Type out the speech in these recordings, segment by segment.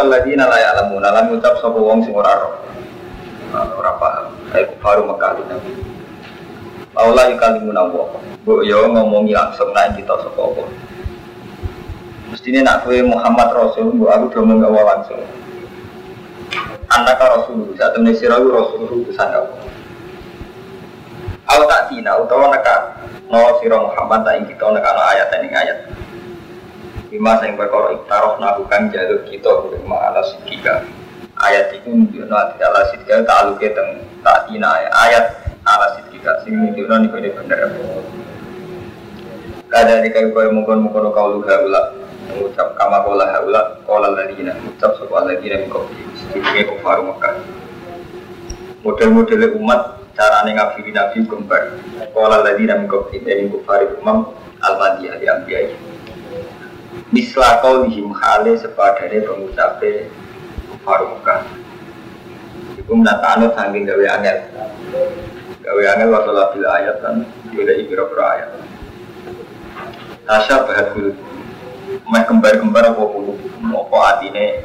qala alladziina la ya'lamuuna lan ngucap sapa wong sing ora roh. Ora paham. Kayak baru Mekah itu. Laula yukalimuna wa. Bu yo ngomongi langsung nak kita sapa apa. Mestine nak kowe Muhammad Rasul, bu aku do ngomong langsung. Anak Rasul, saat temen sira Rasul utusan aku. Aku tak tina utawa neka no sira Muhammad tak ing kita neka ayat ning ayat. Lima sing perkara iktaroh nabukan jalur kita kurang ala sidika. Ayat itu nunjukno ati ala sidika taluke teng tak tina ayat ala sidika sing niku ini bener. Kada dikai koyo mungkon-mungkon kau luha ulah mengucap kama kola haula kola ladina mengucap sopa ladina mikopi sedikitnya kufaru Mekah model-model umat carane ngafiri nabi kembar kola ladina mikopi dari kufari umam al-madiyah yang biaya Misla kau lihim hale sepadane pengucape kufaru Mekah. Iku menatano saking gawe angel. Gawe angel wasalah bila ayat kan Yudha ibira-bira ayat. Tasya bahat bulu meh kembar-kembar apa bulu apa atine?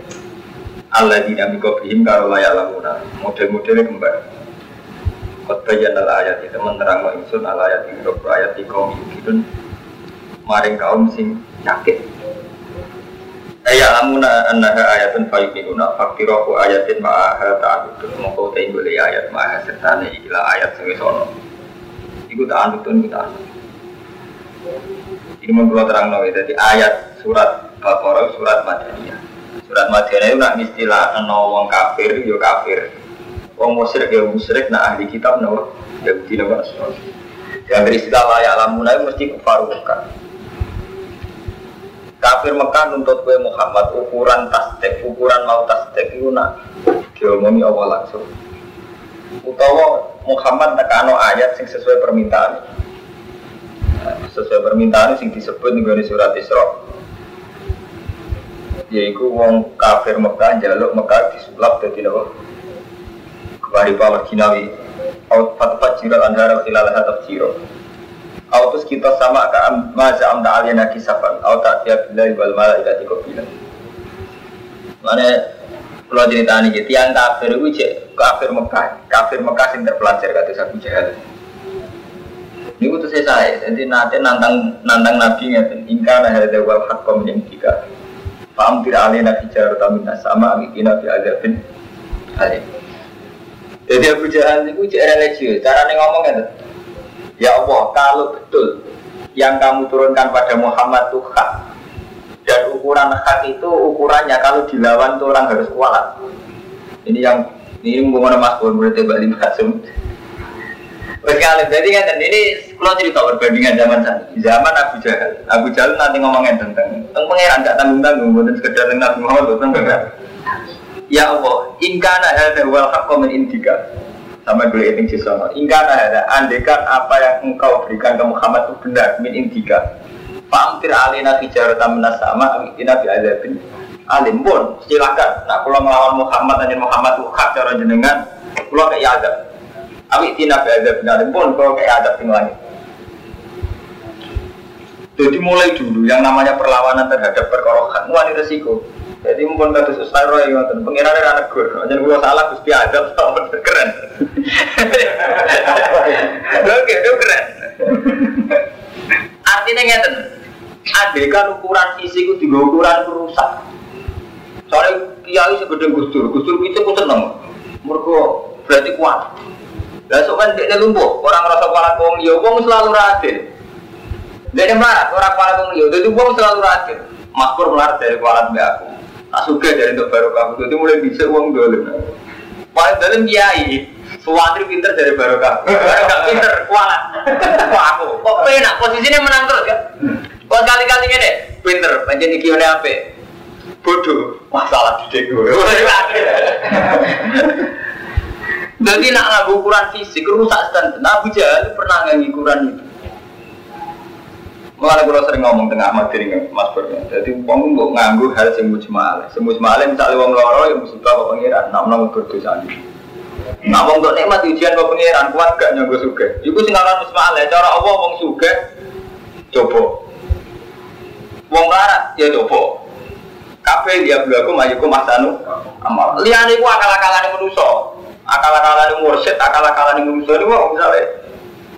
Allah dinamika bihim karo layak lamuna. Model-modelnya kembar. Kota al ayat itu menerang insun al ayat beberapa ayat di kaum maring kaum sing sakit Ayat lamuna annaha ayatun fayukinuna fakirahu ayatin ma'aha ta'anutun Mongkau ta'ingguli ayat ma'aha sertane ikilah ayat sing sono Iku ta'anutun, iku ta'anutun ini menurut terang nawi jadi ayat surat Al-Baqarah surat Madaniyah. Surat Madaniyah itu nak istilah no wong kafir yo kafir. Wong musyrik yo musyrik nak ahli kitab no ya tidak masuk. Yang istilah layak lamuna itu mesti kufar Mekah. Kafir Mekah nuntut kue Muhammad ukuran tasdek, ukuran mau tasdek itu nak diomongi awal langsung. Utawa Muhammad nekano ayat sing sesuai permintaan. Sesuai permintaan sing disebut nih surat Isra. Yaitu wong kafir Mekah jaluk Mekah disulap dari nawa kembali power jinawi out fatfat jiral andara ilalah tafsiro autus kita sama ke maza amda aliyana kisafan au tak tiap billahi wal malaikati kopilan mana kalau cerita ini tiang kafir itu kafir Mekah kafir Mekah sing terpelajar kata Abu Jahal ini tuh saya, jadi nanti nantang nantang nabi ngeten, ingkar ada wal hak min tiga. Paham tidak alih nabi jarum tamina sama ini nabi bin alih. Jadi Abu Jahal itu cek religius, nih ngomongnya. Ya Allah, kalau betul yang kamu turunkan pada Muhammad itu hak. Dan ukuran hak itu ukurannya kalau dilawan tuh orang harus kualat. Ini yang ini mengenai Mas Bun berarti balik Basum Berkali, jadi kan ini kalau cerita perbandingan zaman sana, zaman Abu Jahal, Abu Jahal nanti ngomongin tentang tentang pangeran gak tanggung tanggung, bukan sekedar tentang Muhammad, tentang Ya Allah, ingkana ada wal haqqo indika sama dulu ini jisono. Ingkana ada andekan apa yang engkau berikan ke Muhammad itu benar min indika. Famtir alina hijaratan minas sama amikina bi azabin alim pun silakan. Nah kalau melawan Muhammad dan Muhammad itu hak cara jenengan, kalau kayak azab. Awi tina beada benar pun kalau kayak ada langit. Jadi mulai dulu yang namanya perlawanan terhadap perkorohan, wani resiko. Jadi mungkin kata Ustaz Roy ngoten, pengiran ada anak gur, jangan gua salah Gusti Adam sama keren. Oke, itu keren. Artinya ngeten, adegan ukuran fisik itu juga ukuran rusak. Soalnya kiai segede gustur, gustur itu pun seneng. Mereka berarti kuat. Lah sok kan dia lumpuh, orang merasa kepala wong liya, wong selalu radil. Dia melarat, orang kepala wong liya, jadi wong selalu radil. Makmur melarat dari kepala mbak aku. Tak suka dari untuk baru kamu, jadi mulai bisa uang dolim. Paling dalam kiai, suwantri pinter dari baru kamu. Gak pinter, kualat. Aku, kok penak, posisinya menang terus kan? Kok kali-kali ini, pinter, panjang iki apa? Bodoh, masalah di gue. Jadi nak ngaku ukuran fisik rusak stand. Nabi Jahal pernah ngaku ukuran itu. Mengenai kalau sering ngomong tengah materi Mas Bro. Jadi uang nggak nganggu hal yang mujmal. Semujmal misalnya uang loro yang musibah apa pengiran, nak menang berdosa ini. Nah, wong untuk nikmat ujian apa pengiran kuat gak nyanggo suge. Iku sing aran musmal. Cara Allah wong suge coba. Wong larat ya coba. Kabeh dia aku majuku masanu amal. Liyane ku akal-akalane manusa. Akal-akalane mursyid, akal-akalane manusa niku kok misale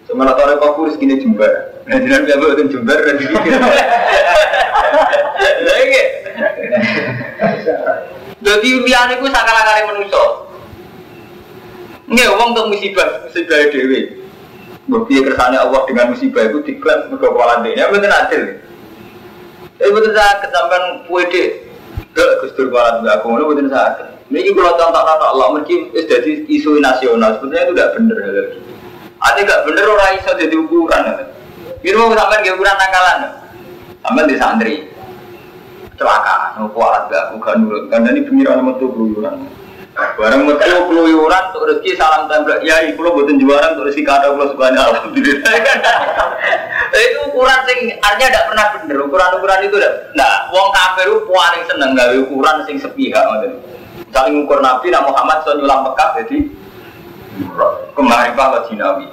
Sementara kok kurus gini jembar. Nah, jinan biar buat jembar dan dikit. Lagi. Jadi liyane ku akal-akale manusa. Nggih, wong untuk musibah, musibah dhewe. Mbok piye kersane Allah dengan musibah itu diklaim mergo kepala dene, mboten adil. Eh betul saya ketampan kue dek, gak kepala dua aku, ngono betul saya. Ini kalau contoh kata Allah, itu jadi isu nasional, sebenarnya itu tidak benar hal itu. Ada gak benar orang iso jadi ukuran. Ini mau sampai ke ukuran nakalan, sampai di santri. Celaka, nopo alat gak aku kan nurut, karena ini pengiran metu keluyuran. Barang metu keluyuran untuk rezeki salam tembak. Ya, lo buatin juaran untuk rezeki kata lo subhanallah. Alhamdulillah. itu ukuran sing artinya tidak pernah bener. Ukuran-ukuran itu. Nah, wong kafir paling seneng gawe ukuran sing sepihak. Saling ukur Nabi Nabi Muhammad so nyulam Mekah jadi kemarin bahwa Jinawi.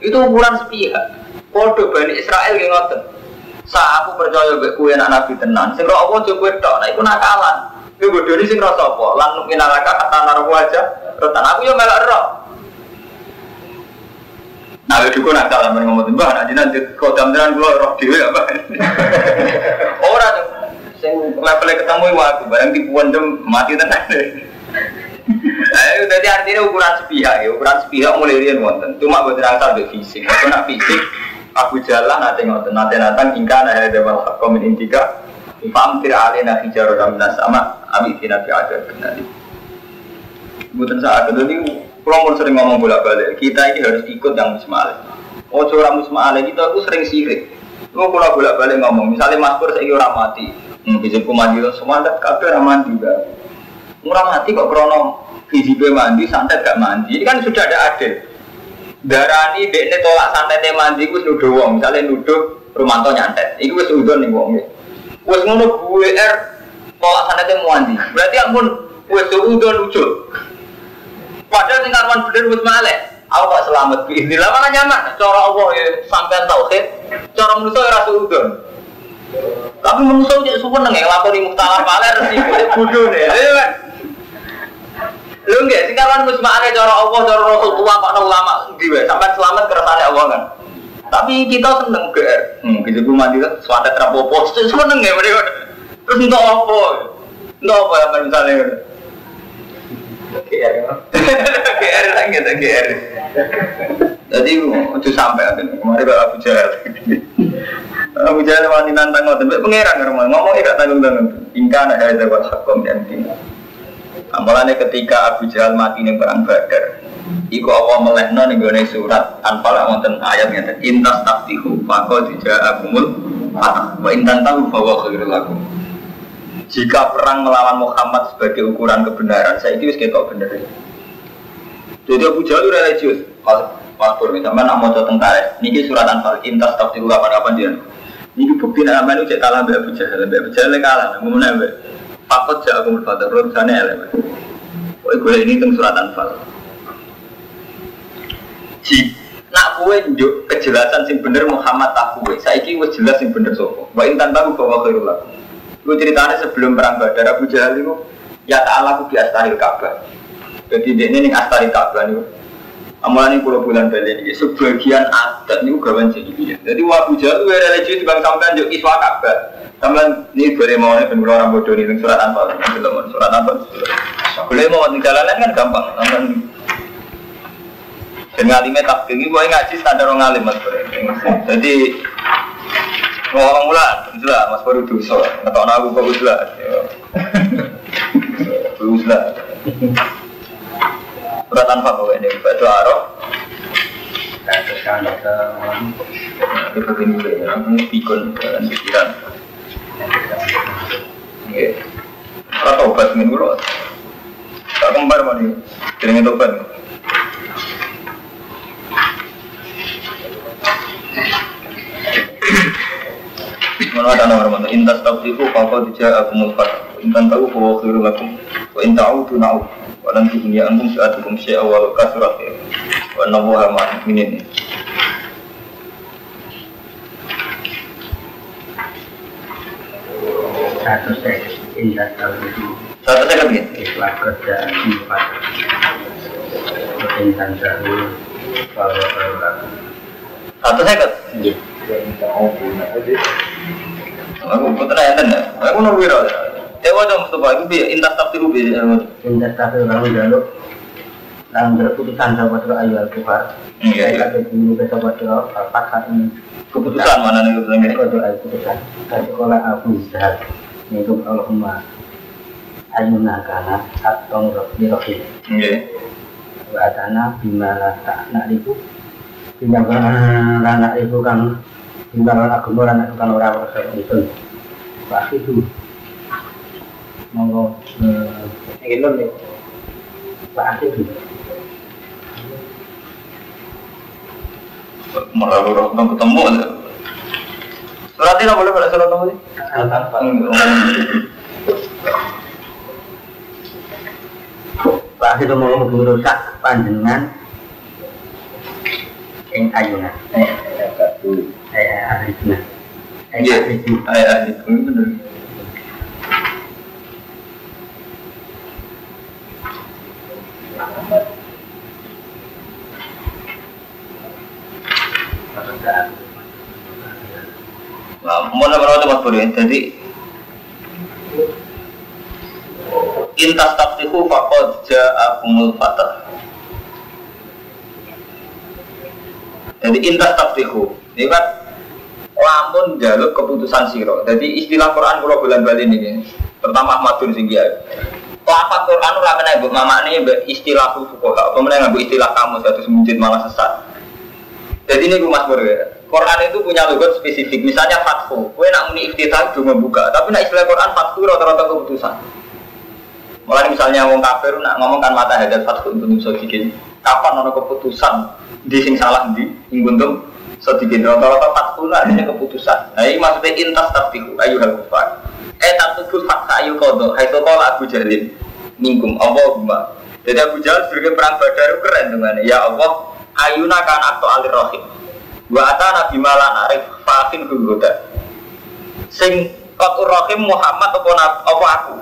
Itu ukuran sepihak. Kode Bani Israel yang ngoten. Sa aku percaya mbek kowe anak Nabi tenan. Sing Allah coba tok, nah iku nakalan. Kowe bodoni sing rasa apa? Lan minalaka kata naruh aja. Retan aku yo melok roh. Nah, itu dukun nak salah ngomong mbah, nanti nanti kau tenan gua roh apa? Orang tuh, sing levelnya ketemu waktu barang tipuan jam mati tenan. Ayo, jadi artinya ukuran sepihak ya, ukuran sepihak mulai rian wonten. Cuma buat rasa be fisik, kalau nak fisik, aku jalan nanti ngoten, nanti nanti ingkar ada dewan hakomin intika, Famtir alina hijaru ramna sama Abi tina fi ada nanti Bukan saat itu ini mau sering ngomong bolak balik Kita ini harus ikut yang musma'al Oh orang musma'al kita aku sering sirik. Lu kalau bolak balik ngomong Misalnya mas pur saya orang mati. Hmm, bisa mandi semua ada kafe orang mandi juga Murah mati kok krono Hijibe mandi, santet gak mandi. Ini kan sudah ada adil Darani dekne tolak santetnya mandi Gue nuduh wong, misalnya nuduh Rumanto nyantet Itu gue seudon nih wong Wes ngono gue er tolak sanate muandi. Berarti ampun wes udah lucu. Padahal sing karwan bener wis malek. Aku kok selamat bi. Inilah mana nyaman. Cara Allah ya sampean tauhid. Cara manusia ya rasa udon. Tapi manusia jadi suka neng ngelakoni muhtalah paler sih bodoh nih. Iya kan? Lu enggak sing karwan wis malek cara Allah cara Rasulullah kok ulama ndi sampai selamat kersane Allah kan. Tapi kita seneng ke, hmm, kita gue mandi kan, suara terapopo, seneng ya mereka. Terus untuk apa? Untuk apa ya misalnya? GR GR lagi ada GR. Jadi itu sampai ada kemarin kalau Abu Jahal. Abu Jahal wani nantang ngoten, pangeran ngomong ngomong tidak tanggung tanggung. Ingkana ada buat hakom dan tinggal. Amalannya ketika Abu Jahal mati nih perang Badar, Iku Allah melehno nih gue surat Anfal wonten ayat ngeten intas taktihu maka dijaakumul fatah wa intan tahu bahwa khairul. Jika perang melawan Muhammad sebagai ukuran kebenaran, saya itu ketok bener. Jadi Abu Jahal religius, Pur, misalnya nak mau tentara, niki surat Anfal intas taktihu kapan kapan dia. Niki bukti nak apa cek kalah Abu Jahal, Abu Jahal kalah, ngomong Fakot jaakumul fatah, belum sana ya. Oh, gue ini tentang surat Anfal? Ji nak kue njuk kejelasan sing bener Muhammad tak kue. Saiki wis jelas sing bener sopo wa intan tahu bahwa khairul lakum lu ceritanya sebelum perang Badar Abu Jahal itu ya ta'ala ku di astaril Ka'bah jadi ini nih astaril Ka'bah nih Amalan ini pulau bulan beli ini sebagian adat ini gawan jadi jadi Abu Jahal itu religi di bang sampean juk iswa Ka'bah sampean ini boleh mau nih ben orang bodoh nih surat anfal surat anfal boleh mau di jalanan kan gampang sampean dan ngalimnya tak tinggi, gue ngaji standar orang ngalim mas Jadi ngomong mula, lah mas baru dosa. Atau aku kok uslah. Uslah. Surat tanpa kau ini. Terus kan itu begini ya, ini pikun dan pikiran. Iya. Kalau obat minggu loh. Tak kembar mana? Kirimnya obat. Mana ada nomor mana? Intas tabtiku kau tidak aku mulfat. Intan tahu bahwa khiru lakum. Wa inta autu na'u. Wa lan tuhniya antum sa'atukum syai'a wa kasurat ya. Wa nabuha ma'minin. Satu stage. indah tahu itu Satu saya begini. ikhlas kerja empat Intan tahu kalau kalau Satu saya Iya. Aku putra enten ya. Aku nunggu ya. Ya wadah Mustafa itu bi intas tafsir bi. Indah tahu kalau jaluk dalam keputusan sahabat ayu al kufar Iya iya. ada ke sahabat apa saat ini Keputusan mana nih keputusan? Kau doa keputusan Dari sekolah Abu Zahar Yaitu Allahumma Ayuna kana Atong Rohim Iya. wa atana bimala tak nak ibu bimala anak ibu kan bimala agama anak kan ora ora itu pak itu monggo eh ini lho nih. Pak itu Malah baru ketemu. Surat boleh pada surat nomor ini? pak. Itu mau merusak panjenengan. Ing ayuna eh ayuna eh Iya. itu benar. Nah, mau nama nama tempat boleh. Jadi intas taktiku fakod ja'akumul fatah. Jadi intas taktiku ini kan lamun jaluk keputusan siro. Jadi istilah Quran kalau bulan bali ini, pertama Ahmadun Singgih. Lafat Quran ora kena mbok mamakne mbok istilah fuqaha. Apa meneh istilah kamu satu semujud malah sesat. Jadi ini gue mas Bro, ya. Quran itu punya logot spesifik. Misalnya fathu, gue nak muni iftitah cuma membuka. Tapi nak istilah Quran fathu rata-rata keputusan. Mulai misalnya wong kafir nak ngomong kan mata hadat fathu untuk bisa bikin. Kapan ono keputusan di sing salah di ing buntung sedikit rata-rata fathu lah artinya keputusan. Nah ini maksudnya intas tafiku ayu hal kufar. Eh tatuku fakta ayu kodo. Hai sekolah Abu Jalil mingkum Allahumma. Jadi Abu Jalil sebagai perang Badar itu keren dengan ya Allah ayuna kan akto alir rohim wa atana bimala arif fatin hugoda sing kotur rohim Muhammad apa, apa aku?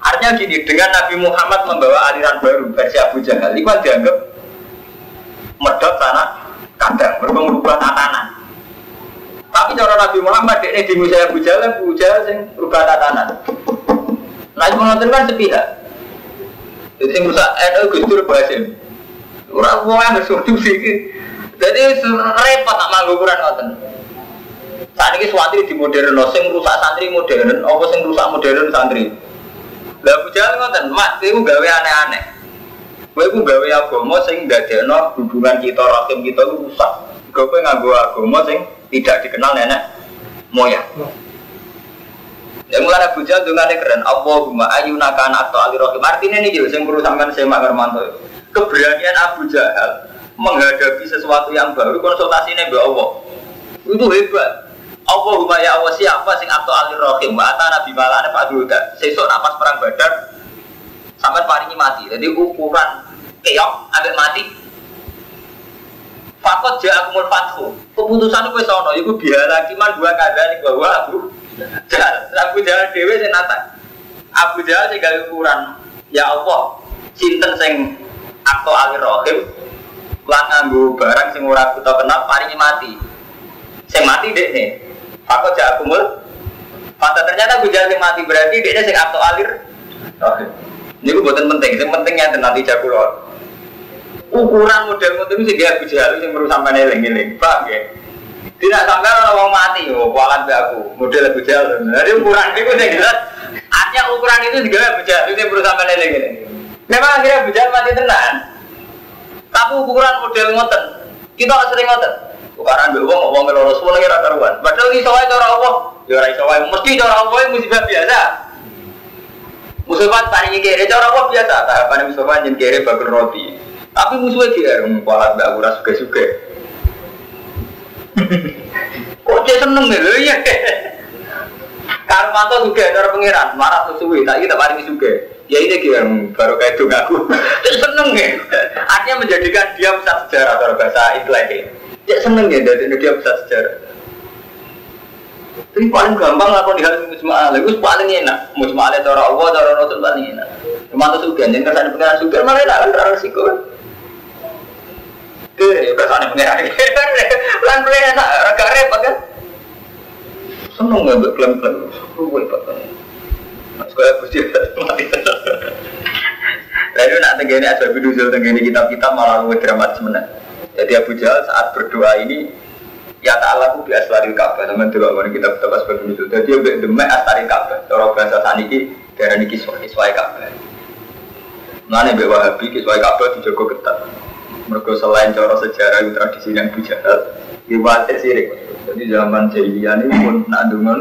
Artinya gini dengan Nabi Muhammad membawa aliran baru versi Abu Jahal itu kan dianggap medot sana kadang berubah tatanan tapi cara Nabi Muhammad ini di Musa Abu Jahal Abu Jahal sing berubah tatanan itu nonton kan sepihak. Jadi sing rusak NU Gus Dur Basim yang sesuatu sih. Jadi repot tak manggu ukuran ngoten. Saat ini suatu di modern, sing rusak santri modern, apa sing rusak modern santri. Lah bujal ngoten, mak itu gawe aneh-aneh. Kowe iku gawe agama sing ndadekno hubungan kita rahim kita itu rusak. Kowe nganggo agama sing tidak dikenal nenek moyang. Yang mulai Abu Jahal dengan keren. Allahumma ayuna kana atau alirahim. Artinya ini juga yang perlu sampean saya Mak Hermanto. Keberanian Abu Jahal menghadapi sesuatu yang baru konsultasinya Mbak Allah. Itu hebat. Allahumma ya Allah siapa sing atau alirahim wa atana Pak Duda. Sesuk napas perang Badar sampai paringi mati. Jadi ukuran keok ambil mati. Fakot ja'akumul fathu. Keputusan itu wis ana iku biara kiman dua kadani bahwa Abu Jahal. Abu Jahal dhewe sing nata. Abu Jahal sing gawe ukuran ya Allah, sinten sing akto alir rohim lan nganggo barang sing ora kita kenal paringi mati. Sing mati dek nih. Fakot ja'akumul Pada ternyata Abu Jahal sing mati berarti dia sing akto alir rohim. Ini gue buatan penting, yang pentingnya nanti jago ukuran model model itu dia Abu Jahal yang perlu sampai neling-neling, paham ya? Tidak sampai orang mau mati, oh kualat aku model Abu Jahal. Jadi ukuran itu saya jelas, artinya ukuran itu juga Jahal itu yang perlu sampai. Memang akhirnya Jahal mati tenan, tapi ukuran model ngoten, kita sering ngoten. Ukuran be wong ngomong ngelolos semua lagi rata ruan. Padahal iso wae cara Allah, ya ora iso wae. Mesti cara Allah itu musibah biasa. Musibah paling kere cara Allah biasa, tahapan musibah jen kere bakul roti. Tapi musuhnya dia kualat be aku suge-suge. Kok dia seneng nih lho iya. Kalau mantu juga cara pangeran, marah sesuai, tak kita paling juga. Ya ini yang baru kayak itu aku. Dia seneng ya. Artinya menjadikan dia pusat sejarah kalau bahasa Islam Dia seneng ya dari dia pusat sejarah. Tapi paling gampang lah di hal mujmalah. Itu paling enak. Mujmalah cara Allah, cara Rasul paling enak. Cuma tuh suka, jangan kesan pengiran suka malah enak kan terlalu risiko. Ke, kesan pengiran. Pelan pelan enak, agak repot kan. Seneng nggak berklaim-klaim. Gue repot kan. Sekolah bujil mati Lalu nak tenggini ada biduzul tenggini kitab-kitab malah gue dramatis mana. Jadi Abu Jahal saat berdoa ini ya ta'ala ku bi aslaril Ka'bah sama dulu orang kita betapa sebagai biduzul. Jadi dia demek aslaril Ka'bah. Cara bahasa saniki darah niki kiswah kiswah Ka'bah. Mana be Wahabi kiswah Ka'bah dijogo ketat. Mereka selain cara sejarah tradisi yang Abu ibadah sirik. Jadi zaman jahiliyah ini pun nak dengar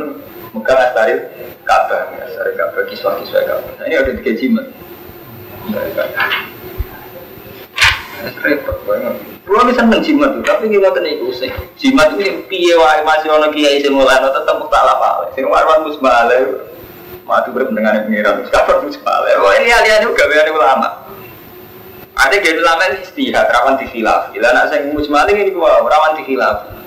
Mekah aslaril Ka'bah, aslaril Ka'bah kiswah kiswah Ka'bah. Nah, ini ada tiga jimat. Repot banget. Pulau ini seneng jimat tuh, tapi kita kena ikut sih. Jimat itu yang piye wae masih ono kiai sing mulai tetep tak apa. Sing warwan musbale. Mati berpendengar pengiran, kapan musbale. Wah ini alih-alih gaweane ulama. Ada gaya ulama ini istihad, rawan dikhilaf. Gila nak saya musbale ini gua rawan dikhilaf.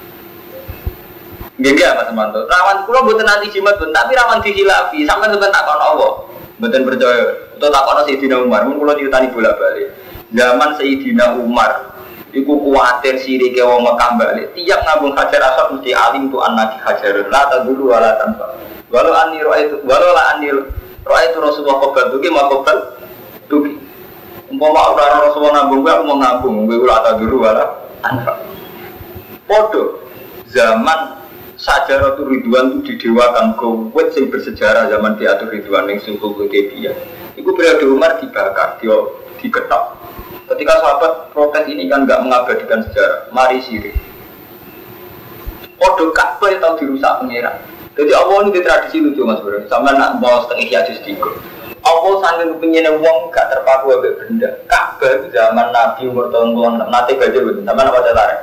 Ya Mas Manto. Rawan pulau buatan nanti jimat pun, tapi rawan dikhilafi. Sampai sebentar tak Allah. Buatan percaya. Itu tak kono Sayyidina Umar, mun kula diutani bolak-balik. Zaman Sayyidina Umar Iku kuatir siri ke wong Mekah balik. Tiap ngabung hajar asal mesti alim tu anak hajarun. La dulu wala tanpa. Walau ani roa itu, walau lah ani roa itu Rasulullah kobal tuki mau kobal tuki. Umpama orang Rasulullah nabung gue, mau nabung. Gue ulah dulu wala tanpa. Podo zaman Sajaratu Ridwan itu didewakan kowet sing bersejarah zaman diatur Ridwan yang suhu dia. Itu periode Umar dibakar, dia diketok. Ketika sahabat protes ini kan nggak mengabadikan sejarah, mari sirik. Podo Ka'bah yang tahu dirusak pengira. Jadi Allah ini di tradisi lucu mas bro, sama nak mau setengah hiatus tiga. Allah sambil pengen uang gak terpaku abek benda. Ka'bah zaman Nabi umur tahun puluhan, nanti baca betul, sama nama tarik.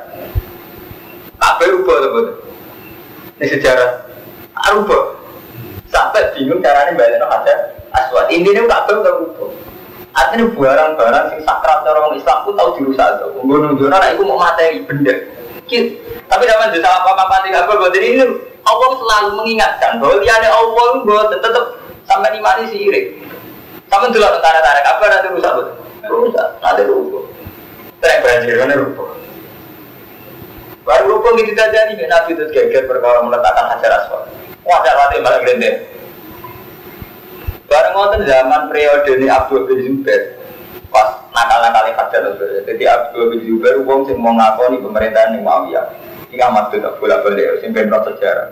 Ka'bah rubah betul. Ini sejarah rubah. Sampai bingung caranya balik ada aswad. Intinya Ka'bah udah rubah. Artinya barang-barang sing sakral orang Islam pun tahu dirusak tuh. Gue nunjuk anak itu mau materi benda. Tapi dalam jasa apa apa tidak buat ini Allah selalu mengingatkan bahwa dia ada Allah buat tetap sampai di mana sirik. Sama dulu tentara tentara apa nanti rusak betul. Rusak, nanti rusak. Terus banjir mana rusak. Baru rusak gitu saja nih Nabi itu geger perkara meletakkan hajar aswad. Wah, ada malah gede. Bareng ngoten zaman periode ini Abdul bin Zubair pas nakal-nakal hajar Jadi Abdul bin Zubair wong sing mau ngakoni pemerintahan yang Muawiyah. Ini amat tuh tak bola balik sing ben sejarah.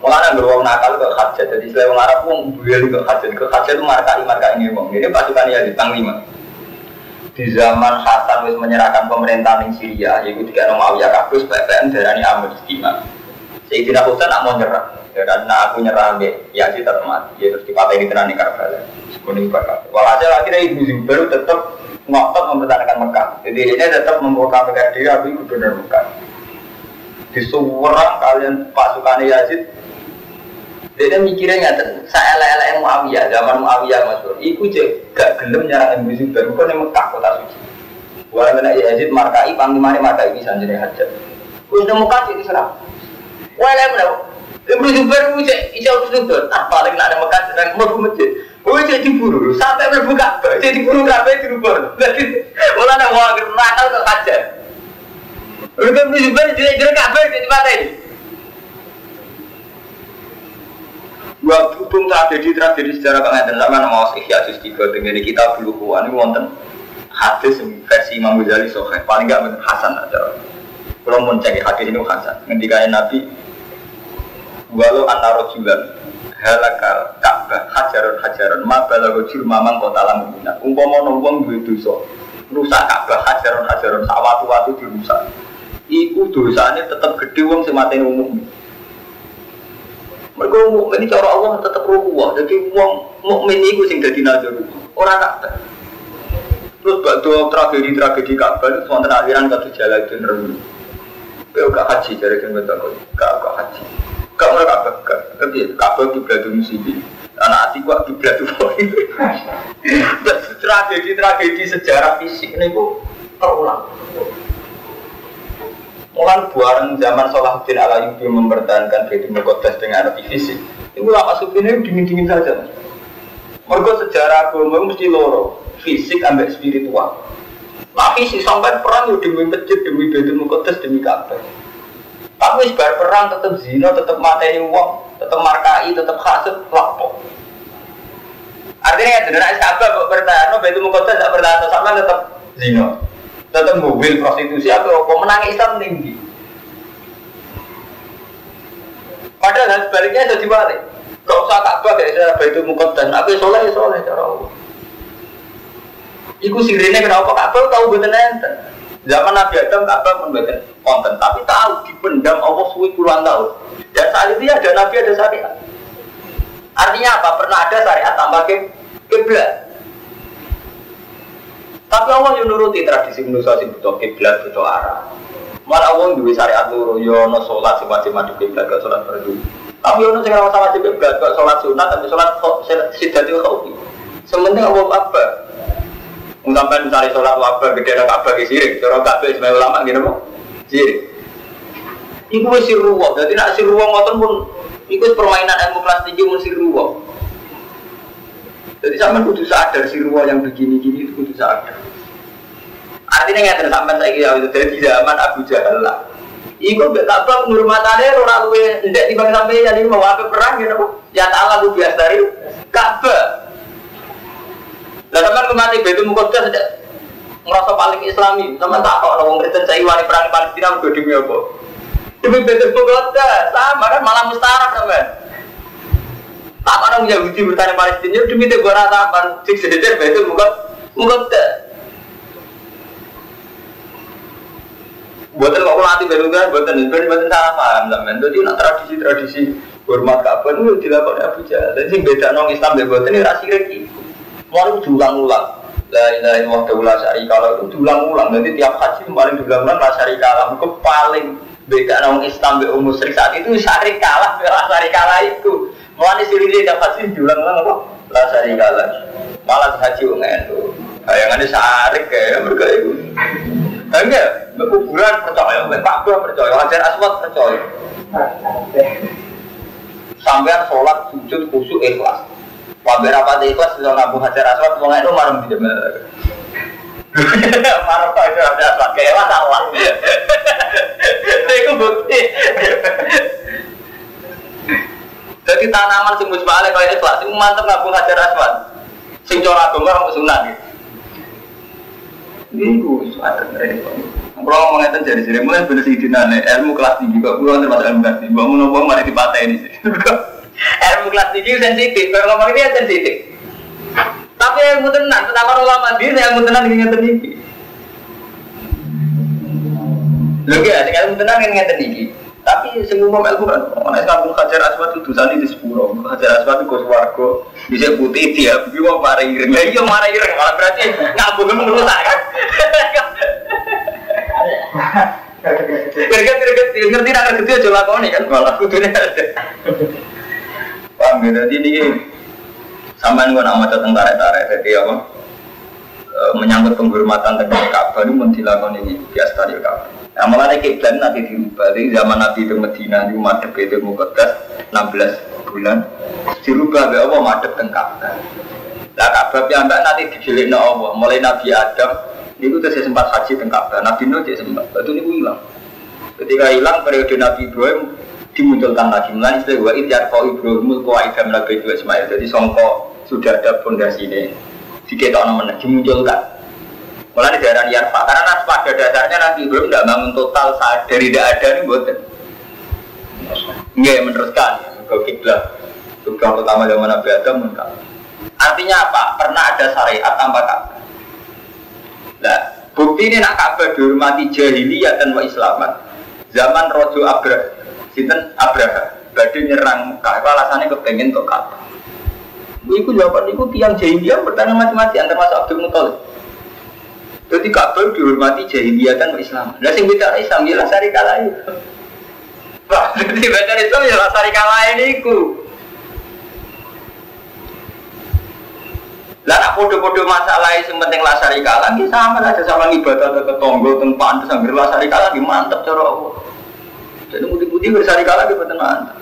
Mulanya beruang nakal ke hajat, jadi selain orang Arab pun beliau ke hajat, ke hajat itu marka marka ini. Ini pasukan ya di Panglima. Di zaman Hasan wis menyerahkan pemerintahan di Syria, yaitu tiga nama Muawiyah kabus, PPN darani Amr Istimewa. Sayyidina Husain nak mau nyerah, ya karena aku nyerah ya sih tetap mati, ya terus dipakai di tenan Karbala. Kuning bakal. Walhasil akhirnya Ibu Zubair tetap ngotot mempertahankan Mekah. Jadi ini tetap memproklamirkan diri aku gubernur Mekah. Di seorang kalian pasukan Yazid dia mikirnya nggak saya lele Muawiyah zaman Muawiyah mas bro. Iku gak gelem nyerang Ibu Zubair bukan yang Mekah kota suci. Walau kena Yazid markai panglimanya markai bisa jadi hajat. Udah Mekah sih diserang. Walau mana? Ibu Zubair itu cek isya Zubair. Ah paling nak ada Mekah sedang mau masjid. Oh jadi diburu sampai berbuka, jadi diburu kafe dirubah. Jadi malah ada wah nakal ke. Udah Ibu Zubair jadi jadi kafe jadi mata ini. Gua berhubung tragedi tragedi sejarah pengantin sama nama Ihya Juz tiga dengan kita belum kuat ini wonten hadis versi Imam Ghazali Sohe paling gak bener Hasan aja. Kalau mau cek hadis ini Hasan. Ketika Nabi walau antara julan halakal Ka'bah hajaron hajaron ma balago mamang kota lamina. Umpama wong duwe dosa rusak Ka'bah hajaron hajaron sawatu-watu dirusak. Iku dosanya tetap gede wong sing umum. Mereka mukmin cara Allah tetap rukuah. Jadi wong mukmin iku sing dadi nazar. Ora Ka'bah. Terus bakdo tragedi-tragedi Ka'bah itu wonten aliran jalan itu nerung. Kau gak haji dari kan betul gak gak haji. Gak mau Ka'bah gak. Tapi Ka'bah kiblat musibin. Anak hati gua kiblat itu. Tragedi-tragedi sejarah fisik ini kok terulang. Mulai buaran zaman Salahuddin ala Yubi mempertahankan Baitul Muqaddas dengan fisik. Itu lama ini dingin-dingin saja. Mereka sejarah agama mesti loro, fisik ambek spiritual. Nah fisik sampai perang yo demi masjid, demi Baitul Muqaddas, demi Ka'bah. Tapi sebar perang tetap zina, tetap materi uang, tetap markai, tetap hasud, lapor. Artinya ya, dengan Ka'bah kok bertahan, Baitul Muqaddas tidak bertahan, sama tetap zina tetap mobil prostitusi. Atau apa? Menang Islam tinggi. Padahal sebaliknya jadi balik gak usah Ka'bah kayak cara itu dan aku soleh soleh cara Allah. Iku sirine kenapa Ka'bah? Tahu betul ente zaman Nabi Adam Ka'bah betul konten. Tapi tahu dipendam Allah suwi puluhan tahun. Dan saat itu ya ada Nabi ada syariat. Artinya apa? Pernah ada syariat tambah ke kiblat tapi Allah yang nuruti tradisi manusia sing butuh kiblat butuh arah. Malah Allah duwe syariat loro yo ono salat sing wajib madhep kiblat gak salat fardu. Tapi ono sing ora wajib kiblat gak salat sunat tapi salat sidatul khaufi. Sementing Allah apa? Sampai misalnya sholat wabah gede ada kabar ke sirik, cara kabeh sebagai ulama gini kok sirik. Iku wis siruwa, jadi nak siruwa ngoten pun iku permainan ilmu kelas tinggi mun siruwa. Jadi sama kudu sadar si ruang yang begini-gini itu sadar. Artinya nggak sampai saya kira itu dari zaman Abu Jahal lah. Iku mbek Ka'bah penghormatannya ora luwe ndek timbang sampai jadi mau apa perang gitu. Ya ta'ala ku biasa dari Ka'bah. Lah sampean kemati Baitul Muqaddas saja ngerasa paling islami. Sama tak kok orang Kristen saya wani perang Palestina mergo demi apa? Demi Baitul Muqaddas. Sama kan malah mustarak sampean. Tak orang Yahudi bertanya Palestina demi itu gua ratapan cik sejajar itu bukan bukan Buatan kok nanti baru kan, buatan itu buatan salah paham zaman. Jadi nak tradisi-tradisi hormat kapan itu dilakukan Abu Jahal. Jadi beda nong Islam dan buatan ini rasi lagi. Mau diulang-ulang. La ilaha illallah daulah syari kalau itu diulang-ulang. Nanti tiap haji paling diulang-ulang lah syari kalah. Itu paling beda nong Islam dan umus saat itu syari kalah, syari kalah itu. Mulai dia dapat sih diulang-ulang apa? Lah sari kalah. Malah haji itu. Bayangannya sarik kayak mereka itu. Enggak, kuburan percaya, Pak percaya, Hajar Aswad percaya. Sampai sholat sujud khusyuk ikhlas. Wabar apa ikhlas bisa ngabu Hajar Aswad, mau itu marah di jemel. Marah Hajar Aswad, kayak apa salah. Itu bukti. Jadi tanaman sing musbale kaya ikhlas, sing mantep ngaku hajar aswad. Sing cara agama orang sunat gitu. Ini gue suatu Kalau mau ngeten jadi jadi mulai bener sih dinane ilmu kelas tinggi kok pulau termasuk ilmu kelas tinggi. Bangun nopo mari dipatah ini sih. ilmu kelas tinggi sensitif. Kalau ngomong ini sensitif. Tapi ilmu tenan, tentang ulama diri ilmu tenan ingin iki. Lho ya, ilmu tenan ingin iki. Tapi sing umum ilmu kan ana kampung Hajar Aswad itu dosane di sepuro. Hajar Aswad itu swarga bisa putih dia, iki wong mari ireng. Lah iya mari ireng malah berarti ngabung menurut kan. Greget-greget ngerti nak ngerti aja lakoni kan malah kudune. Paham ya jadi ini sampean gua nama tentang tarik-tarik jadi apa? menyangkut penghormatan tentang Ka'bah itu mentilakon ini biasa di Ka'bah. Nah malah kiblat nanti dirubah. Jadi zaman Nabi ke Medina di madep itu mukadas 16 bulan. Dirubah be Allah madep tengkap. Lah Ka'bah yang nanti dijelik Allah. Mulai Nabi Adam itu terus sempat haji tengkap. Nabi Nuh dia sempat. Itu ini hilang. Ketika hilang periode Nabi Ibrahim dimunculkan lagi mulai istilah wa idyar kau Ibrahim kau Adam lagi itu Ismail. Jadi songko sudah ada fondasi ini. Diketok namanya dimunculkan. Mulai daerah Yarfa, karena pada dasarnya nanti belum tidak bangun total saat dari tidak ada nih buatan. Enggak meneruskan ke kiblat. Tugas pertama zaman Nabi Adam munkar. Artinya apa? Pernah ada syariat tanpa Ka'bah. Nah, bukti ini nak Ka'bah dihormati jahiliyah dan wa Islaman. Zaman Rojo Abrah, sinten Abrah, badai nyerang Mekah. Alasannya kepengen untuk Ka'bah. Iku jawaban itu tiang jahiliyah bertanya macam-macam termasuk Abdul Muthalib. Jadi Ka'bah dihormati jahiliyah dan Islam. Nah sing beda Islam ya sari kalah itu. Jadi beda Islam ya sari kalah ini ku. Lah Nak podo-podo masalah yang penting lasari kalah, ini sama aja sama ibadah ke tonggo, tempat pantas, sambil lasari kalah, mantep cara Allah. Jadi putih-putih bersari kalah, kita betul mantep.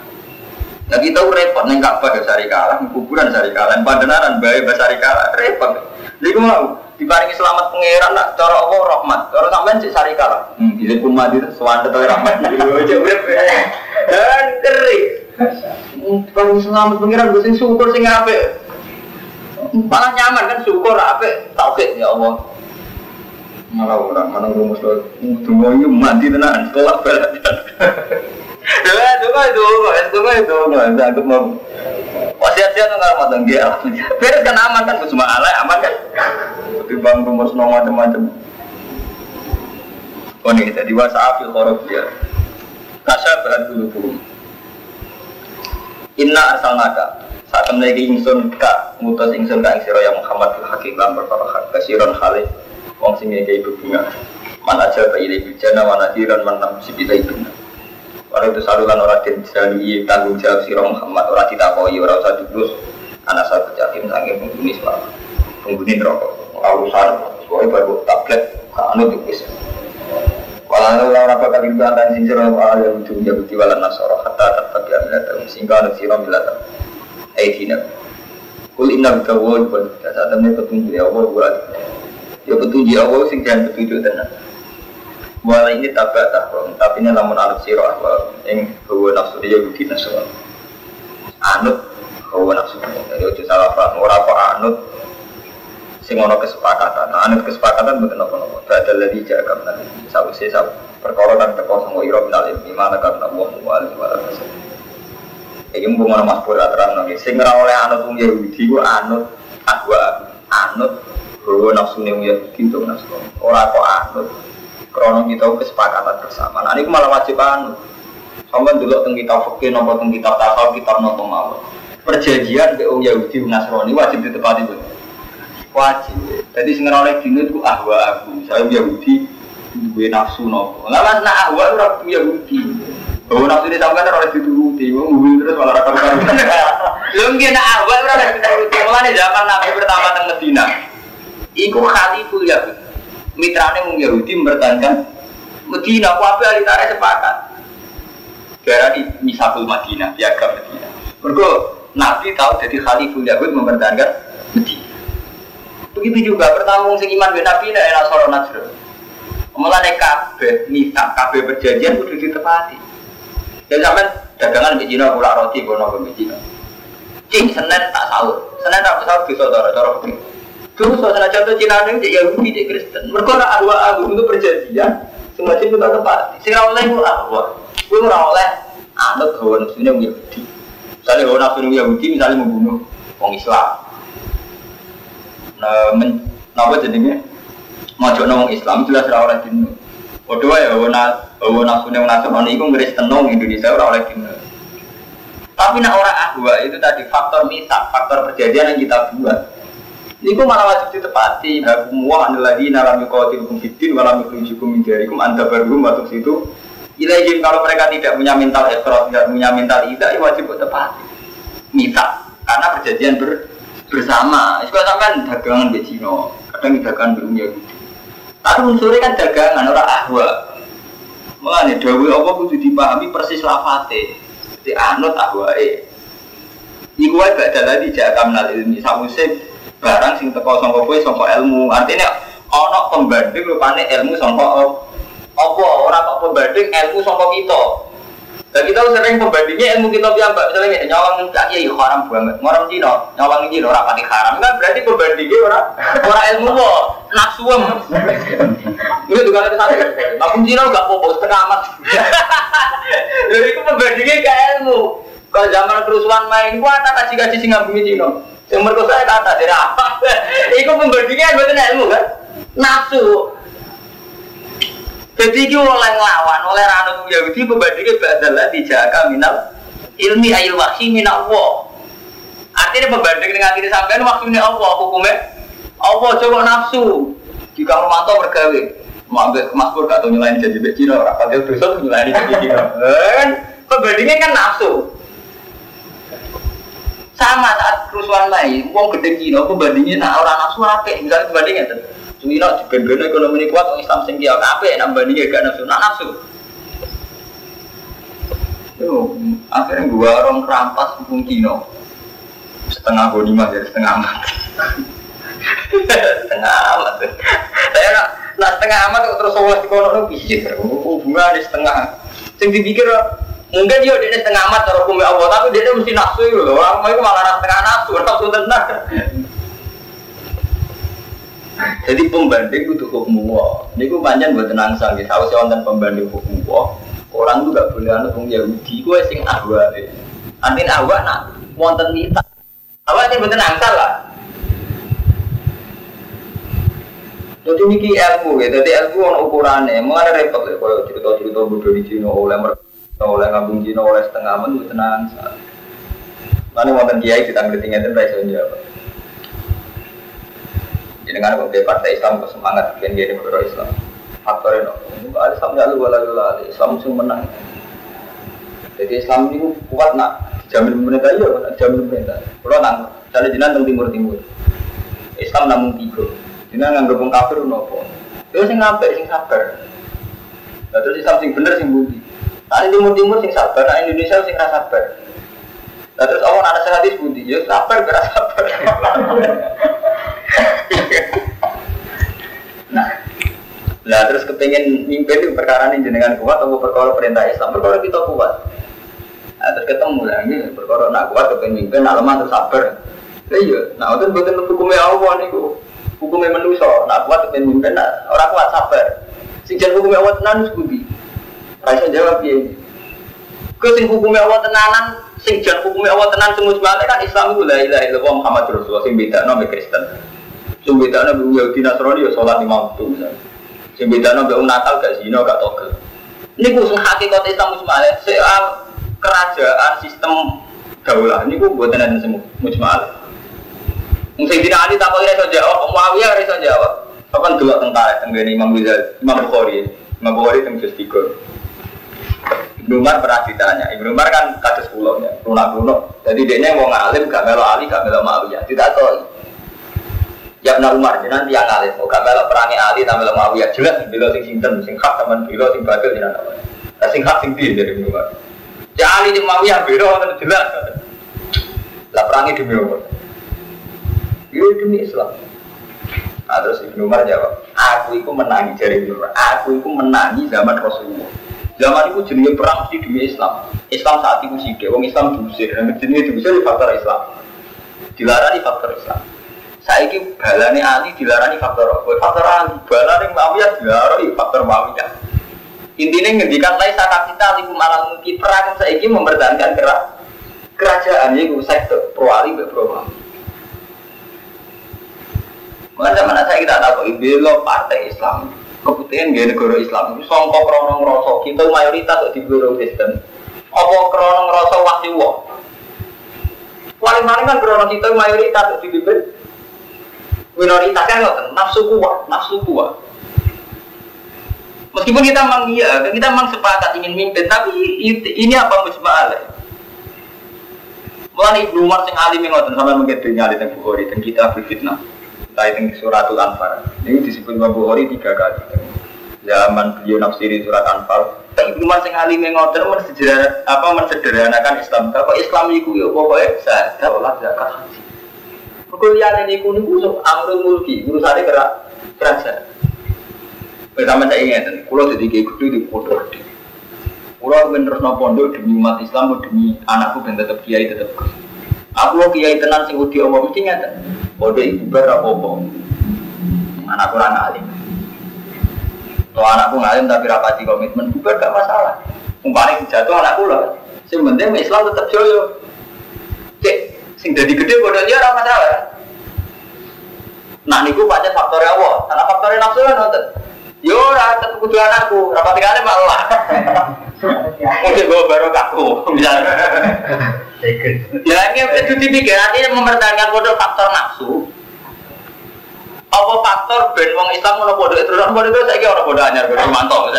Nah kita repot, neng Ka'bah sari kalah, kuburan sari kalah, padenaran bayi sari kalah, repot. Jadi mau diparingi selamat pangeran nak cara Allah rahmat, cara sampean sih sari kalah. Hmm, jadi pun mati sewanda tuh rahmat. Aja urip. Dan keri. Diparingi selamat pangeran, gue syukur sing apik. Malah nyaman kan syukur apa tauhid ya Allah. Malah orang mana rumus lo tunggu ini mati tenan setelah balik. Ya. Kan kan, kan. Oh sira ya Muhammad mana aja bayi jana mana diran mana si kita ibu Walau itu saluran orang dan jadi tanggung jawab sira Muhammad orang tidak koi orang usah terus anak satu jakim sange penghuni sebab penghuni rokok urusan. Soalnya baru tablet kanu tipis Walau orang apa kali itu antara sing sira wa yang ujung jabuti walan nasoro hatta tetap ya milata sehingga ada sira milata Aidina Kul inna bika wa bukan Saat ini petunjuk ya Allah Ya petunjuk ya Allah sing jangan petunjuk tenan Mulai ini tabak tahrom Tapi ini namun anut siro ahwa Yang hawa nafsu dia bukti nasuhan Anut hawa nafsu Jadi udah salah paham. Orang apa anut? Sing ono kesepakatan. Nah anut kesepakatan bukan apa-apa. Badal jaga benar. Sabu sih sabu Perkara kan teko sama iro minal ilmi Mana karena Allah mu'alim Walau ini mau mana mas pura terang nanti. Sing oleh anut wong Yahudi gua anut agwa anut bahwa nafsu wong Yahudi itu nafsu. Kok anut. Krono kita kesepakatan bersama. Nah ini malah wajib anut. Sampai dulu tentang kita fakir, nopo tentang kita takal, kita nopo mau. Perjanjian ke wong Yahudi Nasrani wajib ditepati itu. Wajib. Jadi sing oleh dino itu ahwa aku. Saya Yahudi duwe nafsu nopo. Lah mas nak ahwa itu Yahudi. Oh nafsu ini sampai kan oleh dituruti, ngomong terus malah rakam karu. Lu mungkin awal oleh dituruti, mulai zaman Nabi pertama teng Medina. Iku Khaliful Yahud. Mitrane mung Yahudi mempertahankan Medina, kuapi alitare sepakat. Gara di Misabul Madinah, piagam Medina. Mergo Nabi tahu jadi Khaliful Yahud mempertahankan Medina. Begitu juga pertama sing iman ben Nabi nek Nasara Najran. Mulane kabeh misak kabeh perjanjian kudu ditepati. Dan sampai dagangan di Cina pulang roti kono ke Cina. Cing Senin tak sahur, Senin tak sahur bisa cara cara begini. Terus soalnya contoh Cina ini jadi Yahudi jadi Kristen. Mereka nak dua aku untuk perjanjian, semua cina kita tempat. Si oleh itu apa? Gue ora oleh anut hawa nafsunya Yahudi. Misalnya hawa nafsunya Yahudi misalnya membunuh orang Islam. Nah, men, apa jadinya? Mau orang Islam jelas ora oleh dinuh. Waduh ya, hawa bahwa nafsu yang nasrani itu ngeris tenung Indonesia orang oleh dino. Tapi nak orang ahwa itu tadi faktor misak, faktor perjanjian yang kita buat. Ini kok malah wajib ditepati. Hakum wa lagi nalam yuqatilukum fiddin wa lam yukhrijukum min diyarikum anta barum atau situ. Ilaihim kalau mereka tidak punya mental ekstros, tidak punya mental ida, ya wajib ditepati. Misak, karena perjanjian ber, bersama. Itu kan dagangan di Cina, kadang dagangan belum Yahudi. Tapi unsurnya kan dagangan, orang ahwa. Mengenai dawe apa kudu dipahami persis lafate. Jadi anut ahwae. Iku wae gak ada lagi jaga menal ilmi. Sawise barang sing teko sangka kowe sangka ilmu. Artinya ana pembanding rupane ilmu sangka apa ora kok pembanding ilmu sangka kita. Dan kita sering pembandingnya ilmu kita mbak misalnya nyawang tak iya haram banget, ngoram Cina, nyawang Cina orang pati haram kan berarti pembandingnya orang orang ilmu kok nafsuem. Itu juga ada satu, aku Cina gak popo setengah amat. Jadi itu pembandingnya ke ilmu. Kalau zaman kerusuhan main, gua tak kasih kasih singa bumi Cina. Yang merkosa kata dari apa? Itu pembandingnya bukan ilmu kan? Nafsu. Jadi itu oleh ngelawan, oleh ranut Yahudi pembandingnya badalah dijaka minal ilmi ayil wahyi minal Allah. Artinya pembanding dengan diri sampean maksudnya Allah hukumnya Allah coba nafsu. Jika Romanto bergawe, Mabek makmur gak tau nyelain jadi becino, rapat dia tuh nyelain jadi becino. Kan pembandingnya kan nafsu. Sama saat kerusuhan lain, uang gede Cina pembandingnya nak orang nafsu apik, misalnya tuh. Cina di band ekonomi kuat, orang Islam sing dia apik, nak bandingnya gak nafsu, nak nafsu. Yo, akhirnya gua orang kerampas hukum Cina. Setengah bodi mah jadi setengah amat. setengah amat. Saya nak nak setengah amat terus kono nu piye? Hubungan di setengah. Sing dipikir Mungkin dia dia setengah amat cara hukum Allah, tapi dia mesti nafsu itu loh. Orang itu malah setengah nafsu, nafsu tenang. Jadi pembanding itu hukum Allah. Ini gue panjang buat tenang sanggih. Tahu sih wonten pembanding hukum Allah. Orang tuh gak boleh anak hukum Yahudi. Gue sing ahwa. Antin ahwa nak wonten nita. Ahwa ini buat tenang salah. Jadi ini ilmu ya. Jadi ilmu on ukurannya. Mengenai repot ya. Kalau cerita-cerita bodoh di Cina oleh mereka oleh ngabung Cina oleh setengah men tenang mana wonten kiai kita ngerti ngerti raiso jawab. Jadi dengan kok partai Islam kok semangat dia negara Islam. Faktor itu ada Islam ya lu wala wala Islam sih menang. Jadi Islam ini kuat nak. Jamin pemerintah iya jamin pemerintah. Kalau nang cari jinan teng timur timur Islam namun tiga. Jinan nggak gabung kafir nopo itu sing ngapain sing sabar. Terus Islam sing bener sing budi Nah, timur timur sing sabar, nah Indonesia sing rasa sabar. Nah, terus orang ada sehati budi, ya sabar, berasa sabar. nah, nah terus kepengen mimpin itu perkara ini jenengan kuat atau perkara perintah Islam, perkara kita kuat. Nah, terus ketemu lah ini perkara nak kuat kepengen mimpin, nak lemah terus sabar. Iya, nah itu bukan hukumnya Allah nih, hukumnya manusia. Nak kuat kepengen mimpin, nah, orang kuat sabar. Sing hukumnya Allah tenan budi. Raisa jawab ya. Kau sing hukumnya Allah tenanan, sing jan hukumnya Allah tenan semua sebalik kan Islam itu la ilaha illallah Muhammad Rasulullah sing beda no Kristen. Sing beda no Yahudi Nasrani ya sholat lima waktu misalnya. Sing beda no Natal gak zina gak togel. Ini gue sing hakikat Islam sebalik soal kerajaan sistem daulah ini gue buat tenan semua mujmal. Mungkin tidak ada tak boleh jawab, Muawiyah bisa jawab. Kapan dulu tentara tentang Imam Ghazali, Imam Bukhari, Imam Bukhari tentang Juz Ibnu Umar pernah ditanya, Ibnu Umar kan kados pulau ya, lunak kuno. Jadi dia mau ngalim, gak melo Ali, gak melo Muawiyah. Tidak tahu. Ya benar Umar, jadi nanti yang ngalim, mau gak melo perangi Ali, tak melo Muawiyah. Jelas bila sing sinten, sing hak sama bila sing batil tidak tahu. Nah, sing hak sing dia dari Ibnu Umar. Ya Ali di Muawiyah beda, jelas. Lah perangi demi Umar. Ini demi Islam. Nah, terus Ibnu Umar jawab, aku itu menangi dari Ibnu Umar, aku itu menangi zaman Rasulullah. Zaman itu jenis perang mesti demi Islam. Islam saat itu sih, wong Islam diusir, dan jenis diusir di faktor Islam. Dilarang di faktor Islam. Saya ini balani Ali dilarang di faktor apa? Faktor Ali, balani Muawiyah dilarang di faktor Muawiyah. Intinya ngendikan lain saat kita liku malam mungkin perang saya ini mempertahankan kerak kerajaan itu sektor pro Ali pro. Mengenai mana saya kita tahu, belo partai Islam kebutuhan gaya negara Islam itu songkok krono ngerosok kita mayoritas di negara Kristen. Apa krono ngerosok wahyu wah paling paling kan krono kita mayoritas di bibir minoritas kan nggak nafsu kuat nafsu kuat. Meskipun kita memang iya kita memang sepakat ingin mimpin tapi ini apa musbah Mulai Ibnu Umar sing alim ngoten sampai dunia alim yang Bukhari dan kita berfitnah itu suratul Anfal. Ini disebut Imam Bukhari tiga kali. Zaman beliau nafsiri surat Anfal. Tapi cuma sing alim ngoten apa mensederhanakan Islam. Kalau Islam itu ya pokoknya saya sholat zakat haji. Perkuliahan ini kuno kusuk amrul mulki urusannya kerak kerajaan. Bersama saya ingat, kalau jadi kayak gitu pondok gede. Kalau terus pondok demi umat Islam, demi anakku dan tetap kiai tetap Aku kiai tenan sing udah omong mesti ngeten. Bodoh ibu berapa Anak kurang alim. Kalau anakku ngalim tapi rapati komitmen bubar gak masalah. Umpamanya jatuh anakku lah. Sing penting Islam tetap joyo. Cek, sing jadi gede bodoh dia orang masalah. Nah niku pancen faktor Allah. Karena faktor nafsu kan nonton. Yo ora tetep kudu anakku, rapati kali malah. Mungkin gue baru kaku, misalnya. Ya ini itu dipikir nanti mempertahankan bodoh faktor nafsu. Apa faktor ben wong Islam mau bodoh itu orang bodoh itu saya orang bodoh anyar bodoh mantap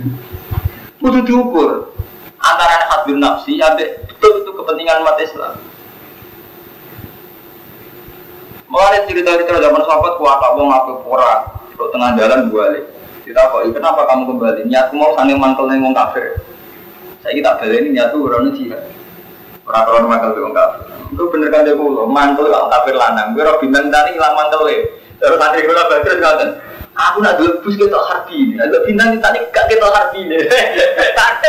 Kudu diukur antara hadun nafsi ada betul itu kepentingan umat Islam. Mulai cerita-cerita zaman sahabat kuat apa ora, kok tengah jalan balik. Kita kok kenapa kamu kembali? Niatku mau sange mantel ning wong kafir. Saya kita baleni niatku ora ono jihad. Ora ora mantel wong kafir. Itu bener kan dia kulo, mantel wong kafir lanang. Gue ora bintang tani ilang mantel we. Terus santri kula badhe ngoten. Aku nak dulu bus kita harbi, ada bintang tadi gak kita harbi nih.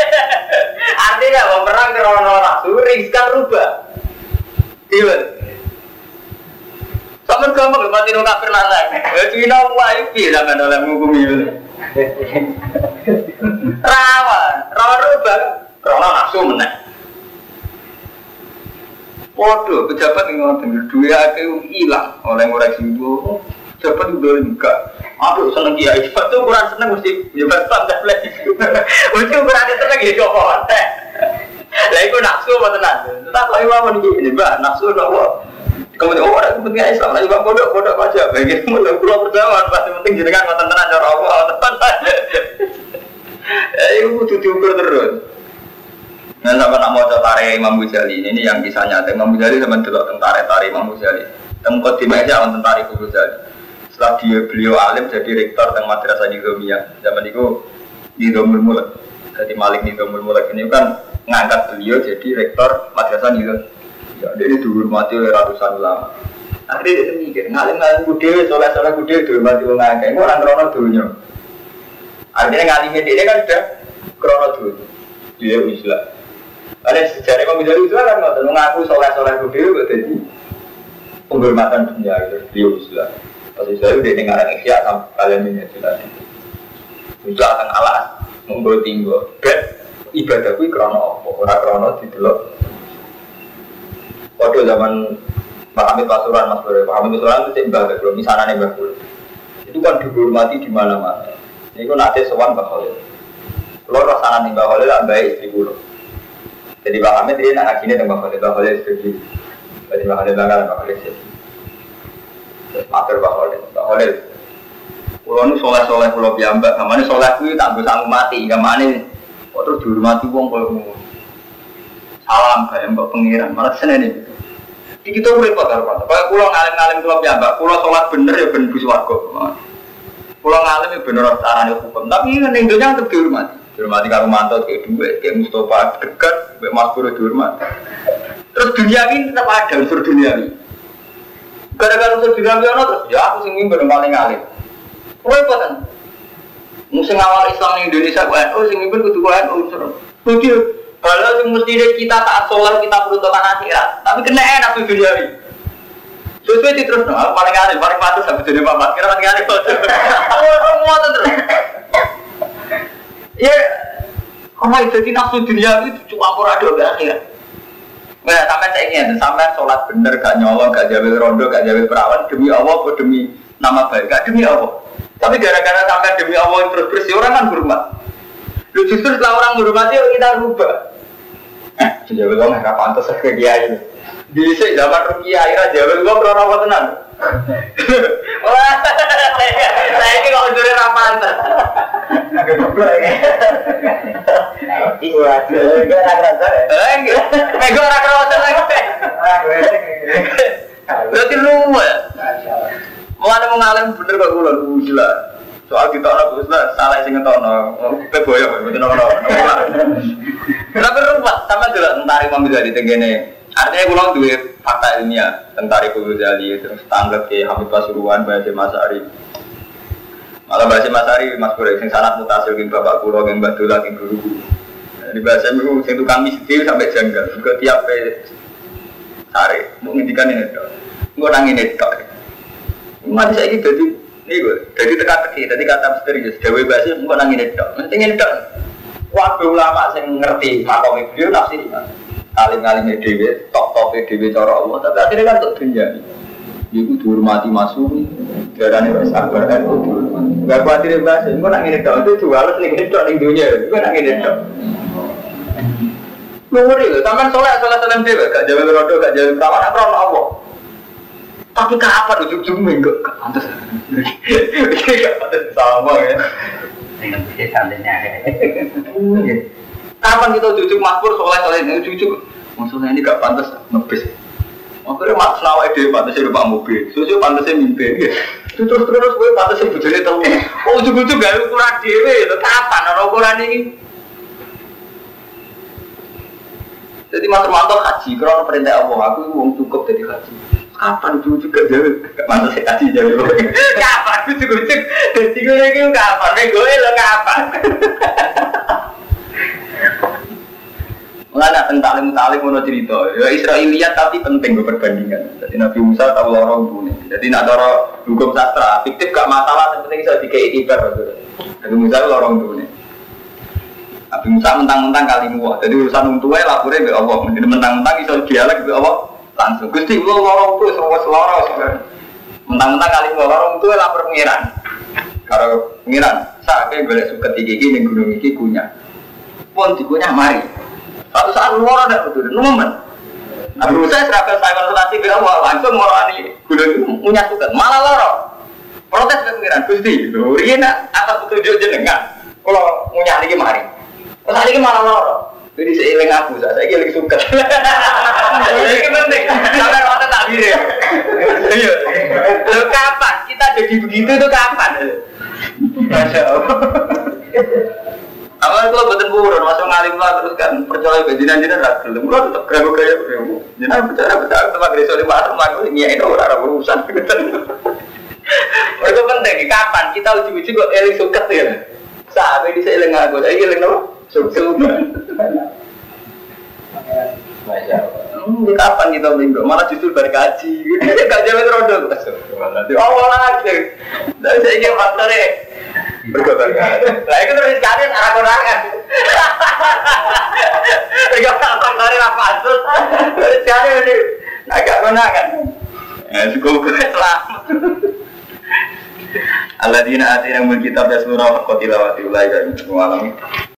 Artinya mau perang krono nafsu, riskan rubah. Iya. Sama gampang mati nung kafir lanang. Ya Cina wae piye sampean oleh ngukumi itu. Rawan, rawan rubah. Krono nafsu meneh. Waduh, pejabat yang ngotot duit aku hilang oleh ngoreksi itu. Pejabat itu enggak. Aduh, seneng kiai. Itu kurang seneng mesti ya betul tablet. Mesti kurang seneng ya kok. Lah iku nafsu apa tenan? Tetap lagi mau ini, Mbak, nafsu nopo? Kemudian oh ada kepentingan Islam lagi bang bodoh bodoh aja. Bagian mudah pulau perjalanan pasti penting jadi kan konten tenan cara Allah tenan. Eh itu butuh diukur terus. Nah sama nak mau tarik Imam Ghazali ini yang kisah nyata Imam Ghazali sama dulu tentara tarik Imam Ghazali. Tempat di meja tentara Imam Ghazali. Setelah dia beliau alim jadi rektor tentang madrasah di Gomia. Zaman itu di Domul Mulek. Jadi Malik di Domul Mulek ini kan ngangkat beliau jadi rektor madrasah di Ya, dia dihormati oleh ratusan ulama. Akhirnya dia mikir, ngalim-ngalim kudewe, soleh-soleh kudewe dihormati oleh ngakek. Ini orang krono dunia. Akhirnya ngalimnya dia kan sudah krono dunia. Dia Islam. Ada sejarah Imam Ghazali itu kan ngotot mengaku soleh-soleh kudewe jadi penghormatan dunia itu dia Islam. Pas Islam dia dengar ikhya sama kalian ini jelas. Itu akan alas, membawa tinggal. Dan ibadahku krono apa? Orang krono didelok Waduh zaman Pak Hamid Pasuruan Mas Bro, Pak Hamid Pasuruan itu cek mbak belum, misalnya nih mbak Itu kan dihormati di mana-mana. Ini kan nanti sewan Mbak Khalil. Kalau rasanya nih Mbak Khalil lah baik istri guru. Jadi Pak Hamid dia nak ngajinya dengan Mbak Khalil, Mbak Khalil istri guru. Jadi Mbak Khalil bangga Mbak Khalil sih. Matur Mbak Khalil, Mbak Khalil. Pulau ini soleh-soleh pulau biamba, sama ini soleh itu tak bisa mati, sama ini. Kok terus dihormati kalau salam kayak mbak pengiran malah senen ini di kita pakai apa kalau pulau ngalim ngalim pulau mbak pulau sholat bener ya bener bus warga pulau ngalim ya bener caranya hukum. Tapi kan Indonesia tetap dihormati. Dihormati karo mantot kayak dua kayak Mustafa dekat kayak Mas Puro dihormati. Terus dunia ini tetap ada unsur dunia ini gara-gara unsur dunia ini terus ya aku sing mimpi paling ngalim repot kan musim awal Islam di Indonesia oh sing mimpi kudu gue unsur kudu kalau mesti kita tak sholat kita peruntukan akhirat, tapi kena enak tuh dunia ini. Sesuai itu terus, no, paling aneh, paling patut sampai jadi bapak. Kira paling aneh kok. Semua terus. Ya, kalau itu jadi nafsu dunia itu cuma kurang ada akhirat. Nah, sampai saya ingin, sampai sholat bener, gak nyolong, gak jawil rondo, gak jawil perawan, demi Allah, demi nama baik, gak demi Allah. Tapi gara-gara sampai demi Allah terus bersih, orang kan berumah. Lu justru setelah orang menghormati, kita rubah. Jawab gue nggak pantas ke kiai. Di zaman rukia akhirnya jawab gue berapa apa tenan. Wah, saya ini juri rapantas. Iya, gue nak rasa. Enggak, gue nak rasa lagi. Berarti lu ya. Mau ada mengalim bener kok gue lalu gila. Soal kita orang Gus salah sing ngetono. Kowe boyo mboten ono. Tapi rupa sama juga tentang Imam Ghazali tenggene. Artinya kulo duwe fakta ilmiah tentang Imam Ghazali terus tanggap ke Habib Pasuruan Baca Masari. Malah Baca Masari Mas Bro sing sangat mutasil ke bapak kulo yang batu lagi guru. Di bahasa itu sing tukang mistir sampai janggal. Juga tiap sare mau ngendikan ini dong. Enggak nangin itu. Mati saya gitu ini gue, jadi teka-teki, jadi kata misterius. Dewi bahasa enggak nangin itu. Pentingnya itu. Waktu ulama yang ngerti makom beliau nafsi. Kaling-kalingnya dewi, top-top dewi cara Allah Tapi akhirnya kan untuk dunia. Ibu dihormati masuk Darahnya wes sabar kan itu Gak khawatir bahasa, enggak nangin itu Itu jual, ning itu ning dunia, enggak nangin itu Nomor itu, sampai soleh, soleh, soleh dewi Gak jawab rodo, gak jawab perawan, apa Allah tapi kapan ujung-ujung minggu? Gak pantas. Gak pantas sama ya. Bisa santai Kapan kita ujung makmur soalnya soalnya ini ujung Maksudnya ini gak pantas ngebis. Akhirnya mak selawai dia pantasnya numpak mobil, susu pantasnya mimpi. Itu terus terus gue pantasnya bujurnya tahu. Oh ujung-ujung gak ukuran dewe, itu kapan orang ukuran ini? Jadi Mas Romanto haji, kalau perintah Allah, aku uang cukup jadi haji. Kapan ujung juga jauh? Mana saya haji jauh? Kapan ujung-ujung? Jadi gue lagi kapan? Gue gue lo kapan? Mengenai tentang talim talim mau cerita, ya Israeliat tapi penting gue perbandingan. Jadi Nabi Musa tahu lorong dunia. Jadi nak doro hukum sastra, fiktif gak masalah, yang penting bisa dikei ibar. Nabi Musa lorong dunia. Nabi Musa mentang-mentang kali muah. Jadi urusan tua ya laporin ke Allah. Jadi mentang-mentang bisa dialog ke Allah langsung. Gusti lo lorong tuh semua selorong. Mentang-mentang kali muah lorong tuh lapor pengiran. Kalau pengiran, saya kayak boleh suka tinggi gini gunung ini kunyah. Pun dikunyah mari. Satu saat lorong ada betul, momen. Nabi Musa serapel saya konsultasi ke Allah langsung ngorani gunung ini punya suka malah lorong. Protes ke pengiran, Gusti, lho, ini atas petunjuk jenengan. Kalau ngunyah lagi mari. Terus ini malah loro. Jadi seiling aku, saya saya lagi suka. Ini penting. Sampai waktu tak diri. Iya. Lo kapan kita jadi begitu itu kapan? Masya Allah. Awal kalau betul buron, masuk ngalim lah terus kan percaya ke jinan jinan lah belum, lo tetap kaya kaya. Jinan bicara bicara sama gereja mak ini itu orang urusan. Itu penting. Kapan kita uji-uji kok eling suket ya? Sampai di seiling aku, saya eling apa? Sukses. Masya Allah. Kapan kita minggu? Malah justru berkaji. Gak jalan rodol. Oh, lagi. Tapi saya ingin faktornya. Berkaji. Lah itu terus sekali arah kurangan. Tiga faktornya lah pansus. Terus ini agak kurangan. Ya, cukup selamat. Alladzina atina mul kitab yasmuna wa qatilawati ulai dan